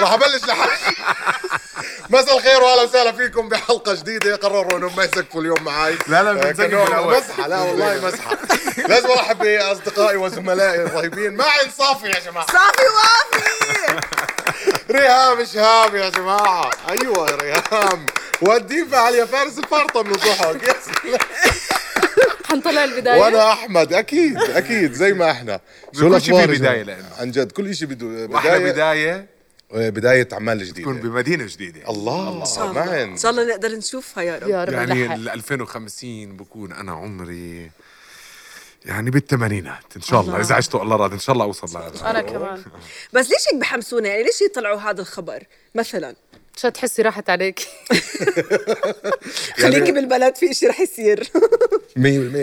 راح أبلش لحالي مساء الخير واهلا وسهلا فيكم بحلقة جديدة. قرروا إنهم ما يسقفوا اليوم معي لا، لا، آه، بالأول. مسحه لا والله مسحه لازم أرحب بأصدقائي وزملائي الرهيبين. ما عند صافي يا جماعة. صافي وافي ريهام شهاب يا جماعة. أيوه يا ريهام. والديفا عليا فارس الفرطه من الضحك. يا سلام. حنطلع البداية. وأنا أحمد أكيد أكيد زي ما إحنا. شو كل شيء في بداية جماعة؟ لأنه. عن جد كل شيء بده وإحنا بداية. بداية. بداية أعمال جديدة. تكون بمدينة جديدة. الله إن معن. شاء الله نقدر نشوفها يا رب. يا رب. يعني. ال 2050 بكون أنا عمري يعني بالثمانينات. إن شاء الله. إذا عشت الله راضي إن شاء الله أوصل لهذا. أنا كمان. بس ليش هيك بحمسونا؟ يعني ليش يطلعوا هذا الخبر مثلا؟ عشان تحسي راحت عليك؟ خليكي بالبلد في شيء رح يصير.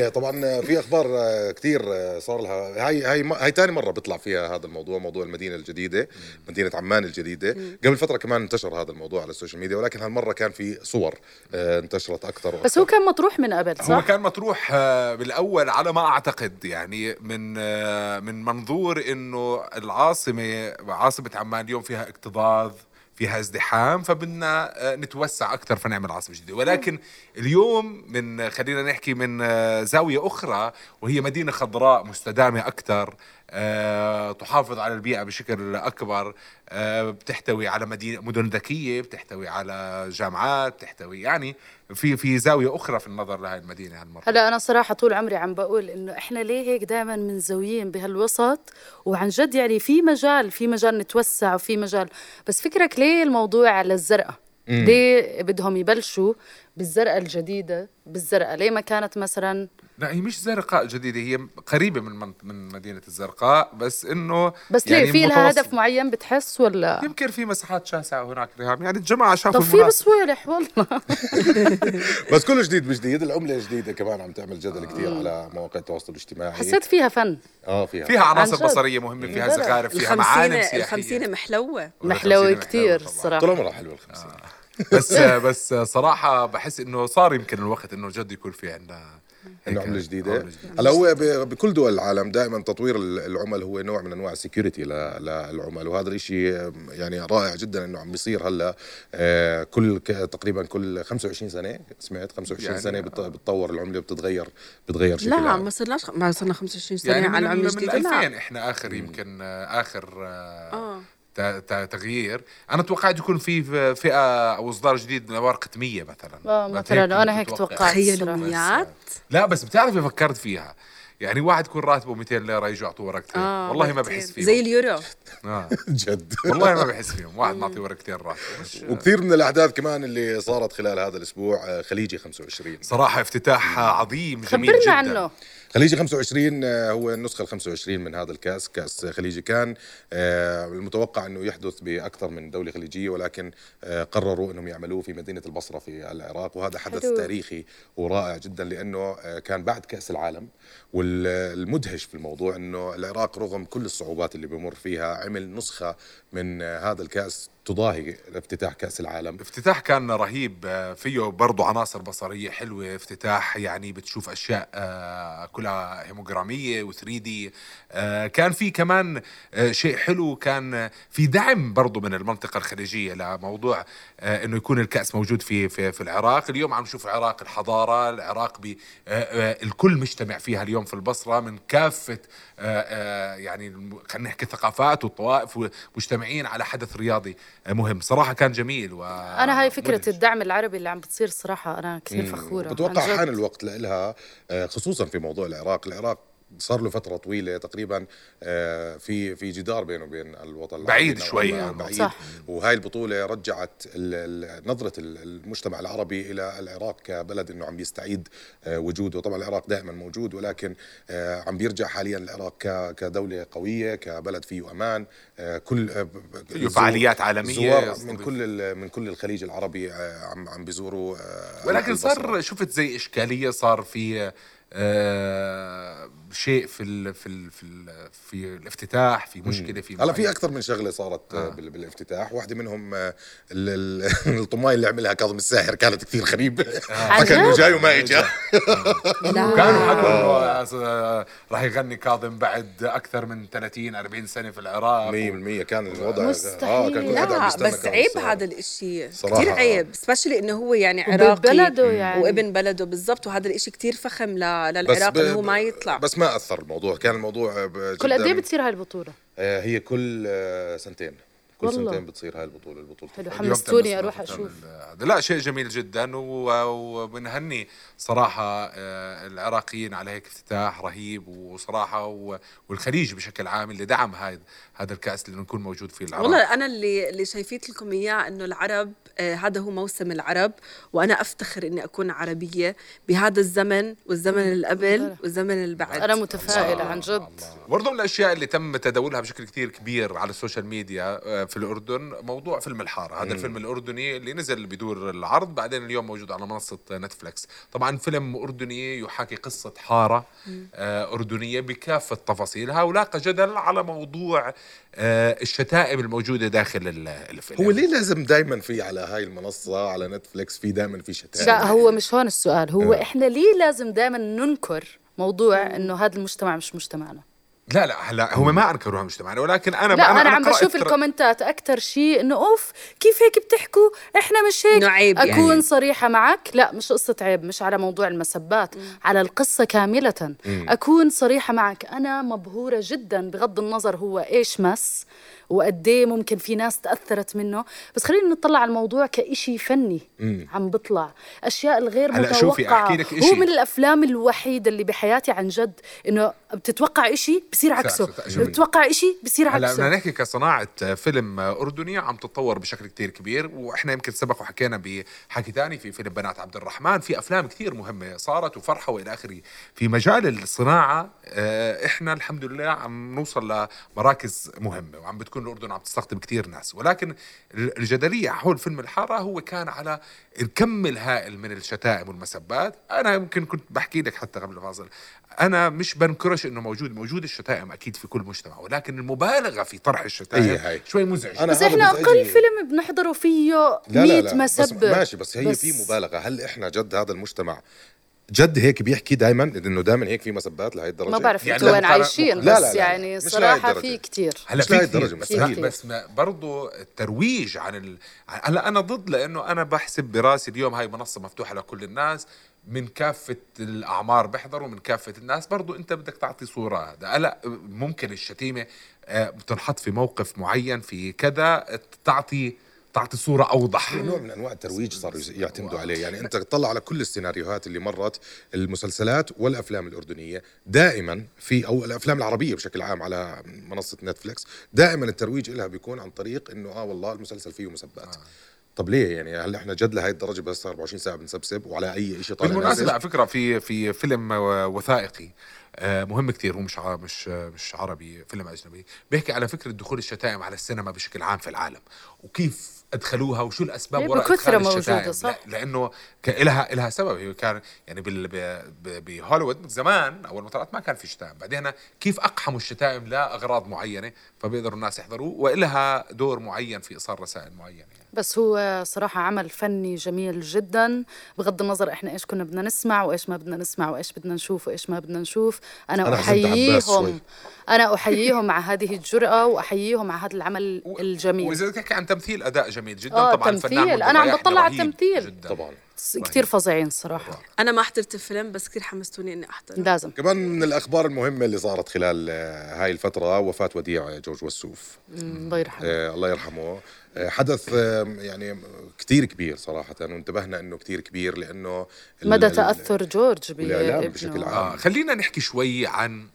100% طبعا في أخبار كثير صار لها. هاي هاي هاي ثاني مرة بيطلع فيها هذا الموضوع موضوع المدينة الجديدة مدينة عمان الجديدة. قبل فترة كمان انتشر هذا الموضوع على ال social media ولكن هالمرة كان في صور آه، انتشرت أكثر بس هو كان مطروح من قبل هو صح؟ كان مطروح آه، بالأول على ما أعتقد يعني من آه، من منظور إنه العاصمة عاصمة عمان اليوم فيها اكتظاظ فيها ازدحام فبدنا آه، نتوسع أكثر فنعمل عاصمه جديدة. ولكن اليوم من خلينا نحكي من آه، زاوية أخرى وهي مدينة خضراء مستدامة أكثر تحافظ على البيئة بشكل أكبر آه، بتحتوي على مدينة مدن ذكية بتحتوي على جامعات بتحتوي يعني في في زاوية أخرى في النظر لهي المدينة هالمرة. هلا أنا صراحة طول عمري عم بقول إنه إحنا ليه هيك دائما منزويين بهالوسط؟ وعن جد يعني في مجال في مجال نتوسع وفي مجال بس فكرك ليه الموضوع على الزرقاء؟ ليه بدهم يبلشوا بالزرقاء الجديدة بالزرقاء ليه ما كانت مثلا؟ لا هي مش زرقاء جديدة هي قريبة من من, مدينة الزرقاء بس إنه بس ليه يعني في لها. هدف معين بتحس ولا؟ يمكن في مساحات شاسعة هناك ريهام يعني الجماعة شافوا طب في. بصوالح والله. بس كله جديد بجديد العملة جديدة كمان عم تعمل جدل كثير على مواقع التواصل الاجتماعي. حسيت فيها فن. آه فيها. فيها عناصر عن جد. بصرية مهمة فيها. زخارف فيها معالم الخمسينة سياحية. الخمسينة محلوة. محلوة طبعاً. الصراحة طول عمرها حلوة الخمسين بس بس صراحة بحس إنه صار يمكن الوقت إنه جد يكون في عندنا انه هيك عمله جديده عملة جديدة. هلا هو ب- بكل دول العالم دائما تطوير ال- العمل هو نوع من أنواع السكيورتي للعمل وهذا الشيء يعني رائع جدا إنه عم بيصير هلأ آه، كل تقريبا كل 25 سنة سمعت 25 يعني سنة بت- بتطور العملة بتتغير بتغير شكل لا. ما صرناش ما صرنا 25 سنة يعني على من, العملة من الجديدة 2000 لا إحنا آخر يمكن آه، آخر آه، آه. تغيير. أنا توقعت يكون في فئة أو إصدار جديد من ورقه 100 مثلا مثلا أنا هيك. توقعت تخيلوا لا بس بتعرفي فكرت فيها. يعني واحد يكون راتبه 200 ليرة يجوا يعطوه ورقتين آه والله ما. بحس فيهم. زي اليورو. آه. جد. والله ما بحس فيهم. واحد معطيه ورقتين راتب. مش- وكثير من الأحداث كمان اللي صارت خلال هذا الأسبوع آه، خليجي 25 صراحة افتتاح عظيم جميل خبرنا جدا. عنه. خليجي 25 آه، هو النسخة ال 25 من هذا الكأس كأس خليجي كان. آه، المتوقع إنه يحدث بأكثر من دولة خليجية ولكن قرروا إنهم يعملوه في مدينة البصرة في العراق. وهذا حدث حلو. تاريخي ورائع جدا لأنه آه، كان بعد كأس العالم والمدهش في الموضوع إنه العراق رغم كل الصعوبات اللي بمر فيها عمل نسخة من هذا الكأس تضاهي افتتاح كأس العالم؟ افتتاح كان رهيب آه، فيه برضو عناصر بصرية حلوة. افتتاح يعني بتشوف أشياء آه، كلها هيموغرامية و3 دي كان في كمان آه، شيء حلو. كان آه، في دعم برضو من المنطقة الخليجية لموضوع آه، إنه يكون الكأس موجود في في, في العراق. اليوم عم نشوف العراق الحضارة العراق آه، آه، الكل مجتمع فيها اليوم في البصرة من كافة آه، آه، يعني خلينا نحكي الثقافات والطوائف مجتمعين على حدث رياضي. آه، مهم صراحة كان جميل و أنا هاي فكرة مدهش. الدعم العربي اللي عم بتصير صراحة أنا كثير فخورة بتوقع. حان الوقت لها خصوصا في موضوع العراق العراق صار له فترة طويلة تقريبا آه، في في جدار بينه وبين الوطن العربي بعيد شوي عنه. بعيد صح. وهاي البطولة رجعت ال- ال- نظرة ال- المجتمع العربي إلى العراق كبلد إنه عم يستعيد آه، وجوده طبعا العراق دائما موجود ولكن آه، عم بيرجع حاليا العراق ك- كدولة قوية كبلد فيه أمان آه، كل فعاليات عالمية الزوار من. كل من كل الخليج العربي عم عم بيزوروا ولكن. صار شفت زي إشكالية صار في آه شيء في ال في ال في ال في الافتتاح في مشكلة في هلا في. أكثر من شغلة صارت آه. آه. بال- بالافتتاح واحدة منهم آه، ال- ال- الطماي اللي عملها كاظم الساحر كانت كثير غريبة عن حكى إنه؟ جاي وما اجى لا كانوا حكوا إنه آه، راح يغني كاظم بعد أكثر من 30 40 سنة في العراق 100% كان الوضع مستحيل. كان كل حدا عم لا يستنى بس عيب. هذا صراحة كثير آه. عيب سبيشلي إنه هو يعني عراقي وببلده يعني. وابن بلده بالضبط وهذا الإشي كثير فخم للعراق إنه هو ما يطلع بس ما أثر الموضوع كان الموضوع كل قد إيه بتصير هاي البطولة؟ آه، هي كل آه، سنتين. كل والله. سنتين بتصير هاي البطولة البطولة حلو حمستوني أروح أشوف. لا شيء جميل جدا وبنهني صراحة آه، العراقيين على هيك افتتاح رهيب وصراحة والخليج بشكل عام اللي دعم هذا هذا الكأس لأنه يكون موجود في العراق. والله أنا اللي اللي شايفيت لكم إياه إنه العرب آه هذا هو موسم العرب وأنا أفتخر إني أكون عربية بهذا الزمن والزمن اللي قبل والزمن اللي بعد أنا متفائلة عن جد. برضو من الأشياء اللي تم تداولها بشكل كتير كبير على ال social media آه، في الأردن موضوع فيلم الحارة. هذا الفيلم الأردني اللي نزل بدور العرض بعدين اليوم موجود على منصة نتفلكس طبعا فيلم أردني يحاكي قصة حارة آه، أردنية بكافة تفاصيلها ولاقى جدل على موضوع آه، الشتائم الموجودة داخل ال- الفيلم. هو ليه لازم دائما في على هاي المنصة على نتفليكس في دائما في شتائم؟ لا هو مش هون السؤال. هو آه. إحنا ليه لازم دائما ننكر موضوع إنه هذا المجتمع مش مجتمعنا؟ لا لا هلا هم ما انكروها مجتمعنا ولكن أنا لا أنا, عم قرأت بشوف تر- الكومنتات أكثر شيء إنه أوف كيف هيك بتحكوا؟ إحنا مش هيك. عيب يعني. أكون صريحة معك. لا مش قصة عيب مش على موضوع المسبات على القصة كاملة. أكون صريحة معك. أنا مبهورة جدا بغض النظر هو إيش مس وقد إيه ممكن في ناس تأثرت منه. بس خلينا نطلع على الموضوع كإشي فني عم بطلع. أشياء الغير شوفي، متوقعة. أحكي لك هو إشي. من الأفلام الوحيدة اللي بحياتي عن جد إنه بتتوقع إشي بصير عكسه. بتتوقع إشي؟ بصير هلا عكسه. بدنا نحكي كصناعة فيلم أردني عم تتطور بشكل كتير كبير وإحنا يمكن سبق وحكينا بحكي تاني في فيلم بنات عبد الرحمن في أفلام كتير مهمة صارت وفرحة وإلى آخره. في مجال الصناعة آه، إحنا الحمد لله عم نوصل لمراكز مهمة وعم بتكون الأردن عم تستقطب كتير ناس. ولكن الجدلية حول فيلم الحارة هو كان على الكم الهائل من الشتائم والمسبات. أنا يمكن كنت بحكي لك حتى قبل الفاصل. أنا مش بنكرش إنه موجود موجود الشتائم أكيد في كل مجتمع ولكن المبالغة في طرح الشتائم هي هاي. شوي مزعج أنا بس إحنا. أقل فيلم بنحضره فيه لا 100 لا لا بس مسبه ماشي بس هي بس- في مبالغة هل إحنا جد هذا المجتمع جد هيك بيحكي دائما إنه دائما هيك في مسبات لهي الدرجة ما بعرف يعني وين عايشين لا، لا، بس لا، لا. يعني مش لهي صراحة. في كتير هلا مش في لهي بس, مستحيل. بس ما برضو الترويج عن ال... هلا أنا ضد لأنه أنا بحسب برأسي اليوم هاي منصة مفتوحة لكل الناس من كافة الأعمار بيحضروا من كافة الناس. برضو أنت بدك تعطي صورة. هذا. هلا ممكن الشتيمة آه، بتنحط في موقف معين في كذا تعطي تعطي صورة أوضح. نوع من أنواع الترويج صاروا يعتمدوا عليه. يعني أنت تطلع على كل السيناريوهات اللي مرت المسلسلات والأفلام الأردنية. دائما في أو الأفلام العربية بشكل عام على منصة نتفليكس دائما الترويج لها بيكون عن طريق إنه آه والله المسلسل فيه مسبات. آه. طب ليه يعني هل إحنا جد لهي الدرجة بس 24 ساعة بنسبسب وعلى أي شيء طالع بالمناسبة نازل؟ على فكرة في في فيلم وثائقي آه، مهم كتير هو مش مش مش عربي فيلم أجنبي بيحكي على فكرة دخول الشتائم على السينما بشكل عام في العالم وكيف أدخلوها وشو الأسباب وراء بكثرة الشتائم؟ صح. لا لأنه لها لها سبب. هي كان يعني بهوليوود زمان أول ما طلعت ما كان في شتائم. بعدين كيف أقحموا الشتائم لأغراض معينة؟ فبيقدروا الناس يحضروا وإلها دور معين في إيصال رسائل معينة يعني. بس هو صراحة عمل فني جميل جدا. بغض النظر إحنا إيش كنا بدنا نسمع وإيش ما بدنا نسمع وإيش بدنا نشوف وإيش ما بدنا نشوف. أنا, أنا. أحييهم. أنا أحييهم على هذه الجرأة وأحييهم على هذا العمل الجميل. وإذا بدك تحكي عن تمثيل أداء جميل جدا. آه، طبعا تمثيل. الفنان أنا عم بطلع على التمثيل. طبعا. كثير فظيعين صراحة أنا ما حضرت الفيلم بس كثير حمستوني إني احضر لازم. كمان من الأخبار المهمة اللي صارت خلال آه، هاي الفترة وفاة وديع جورج وسوف. الله يرحمه. آه الله يرحمه. آه حدث آه يعني كتير كبير صراحة وانتبهنا إنه كتير كبير لأنه مدى تأثر جورج بشكل عام. آه خلينا نحكي شوي عن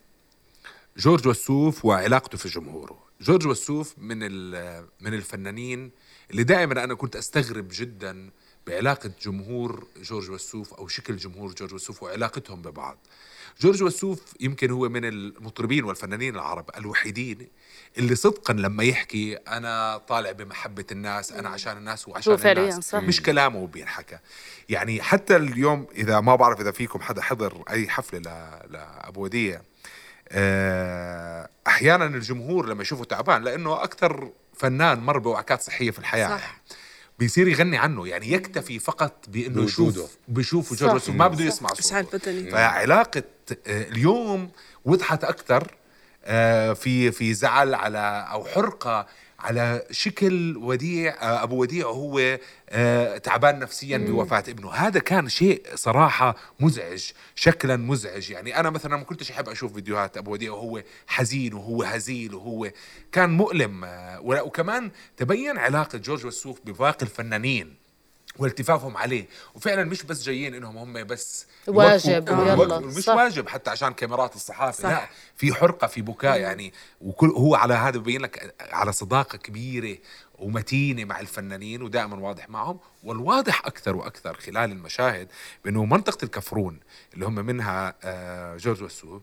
جورج وسوف وعلاقته في جمهوره. جورج وسوف من ال- من الفنانين اللي دائما أنا كنت أستغرب جدا بعلاقة جمهور جورج وسوف أو شكل جمهور جورج وسوف وعلاقتهم ببعض. جورج وسوف يمكن هو من المطربين والفنانين العرب الوحيدين اللي صدقا لما يحكي أنا طالع بمحبة الناس أنا عشان الناس وعشان الناس. صح. مش كلامه بينحكى. يعني حتى اليوم إذا ما بعرف إذا فيكم حدا حضر أي حفلة ل- لأبو وديع آه، أحيانا الجمهور لما يشوفه تعبان لأنه أكثر فنان مر بوعكات صحية في الحياة صح. بيصير يغني عنه يعني يكتفي فقط بإنه. يشوف بيشوف جورج. وسوف ما بده يسمع صوته فعلاقة آه، اليوم وضحت أكثر آه، في في زعل على أو حرقة على شكل وديع آه، أبو وديع وهو آه، تعبان نفسيا بوفاة ابنه. هذا كان شيء صراحة مزعج شكلا مزعج. يعني أنا مثلا ما كنتش أحب أشوف فيديوهات أبو وديع وهو حزين وهو هزيل وهو كان مؤلم. آه، وكمان تبين علاقة جورج وسوف بباقي الفنانين. والتفافهم عليه. وفعلا مش بس جايين إنهم هم بس واجب ويلا. يوقفوا- مش صح. واجب حتى عشان كاميرات الصحافة. صح. لا في حرقة في بكاء يعني. وكل هو على هذا ببين لك على صداقة كبيرة ومتينة مع الفنانين ودائما واضح معهم. والواضح أكثر وأكثر خلال المشاهد بأنه منطقة الكفرون اللي هم منها آه، جورج وسوف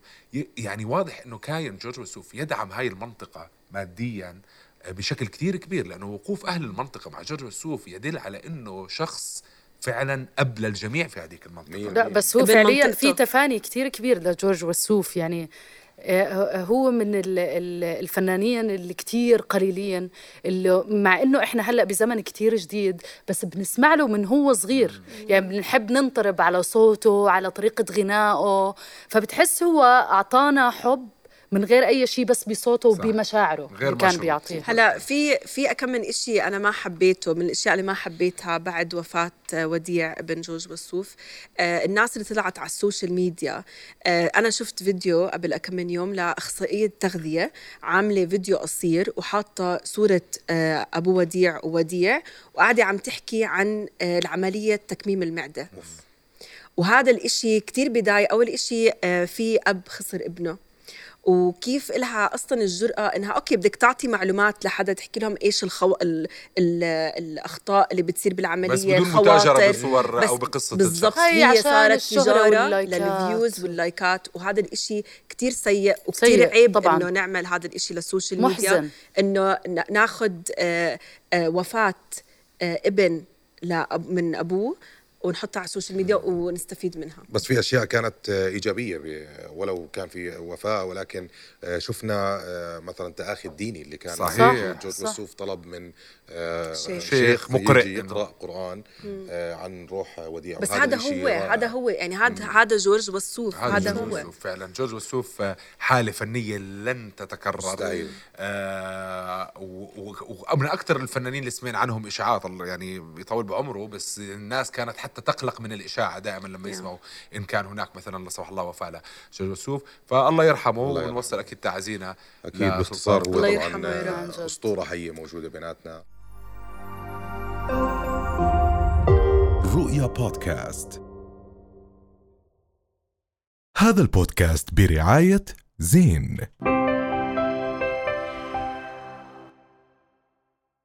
يعني واضح إنه كاين جورج وسوف يدعم هاي المنطقة ماديا آه، بشكل كتير كبير لأنه وقوف أهل المنطقة مع جورج وسوف يدل على إنه شخص فعلا أبلى الجميع في هذيك المنطقة. لا بس هو فعليا. في تفاني كتير كبير لجورج وسوف يعني آه، هو من ال- ال- الفنانين اللي كتير قليلين اللي مع إنه إحنا هلأ بزمن كتير جديد بس بنسمع له من هو صغير. يعني بنحب ننطرب على صوته على طريقة غنائه فبتحس هو أعطانا حب من غير أي شيء بس بصوته صح. وبمشاعره غير كان. بيعطيه. هلا في في كم من شيء أنا ما حبيته من الأشياء اللي ما حبيتها بعد وفاة وديع ابن جورج وسوف. آه الناس اللي طلعت على ال social media آه أنا شفت فيديو قبل كم من يوم لأخصائية تغذية عاملة فيديو قصير وحاطة صورة آه أبو وديع ووديع وقاعدة عم تحكي عن آه العملية تكميم المعدة. وهذا الإشي كتير بضايق أول إشي آه، في أب خسر ابنه. وكيف إلها أصلا الجرأة إنها okay بدك تعطي معلومات لحدا تحكي لهم إيش الخو... ال... ال... الأخطاء اللي بتصير بالعملية بس بدون. متاجرة بصور أو بقصة بالضبط. هي صارت تجارة. لل views واللايكات وهذا الإشي كتير سيء وكتير سيء عيب طبعاً. إنه نعمل هذا الإشي لل social media محزن. إنه ن- ناخد آه، آه، وفاة آه، ابن من أبوه ونحطها على ال social media ونستفيد منها بس في أشياء كانت آه، إيجابية ب- ولو كان في وفاه ولكن آه، شفنا آه، مثلا تآخي الديني اللي كان صحيح. جورج. وسوف طلب من شيخ. شيخ مقرئ يقرأ قرآن عن روح وديع بس هذا هو. هذا هو يعني هذا هذا جورج وسوف هذا جورج هو وسوف فعلا جورج وسوف حالة فنية لن تتكرر. آه ومن أكثر الفنانين اللي سمعنا عنهم إشاعات الله يعني يطول بعمره بس الناس كانت حتى تقلق من الإشاعة دائما لما يسمعوا إن كان هناك مثلا لا سمح الله وفاة وسوف فالله يرحمه. ونوصل أكيد تعزينا أكيد لا باختصار. هو طبعا. أسطورة حية موجودة بيناتنا رؤيا بودكاست هذا البودكاست برعاية زين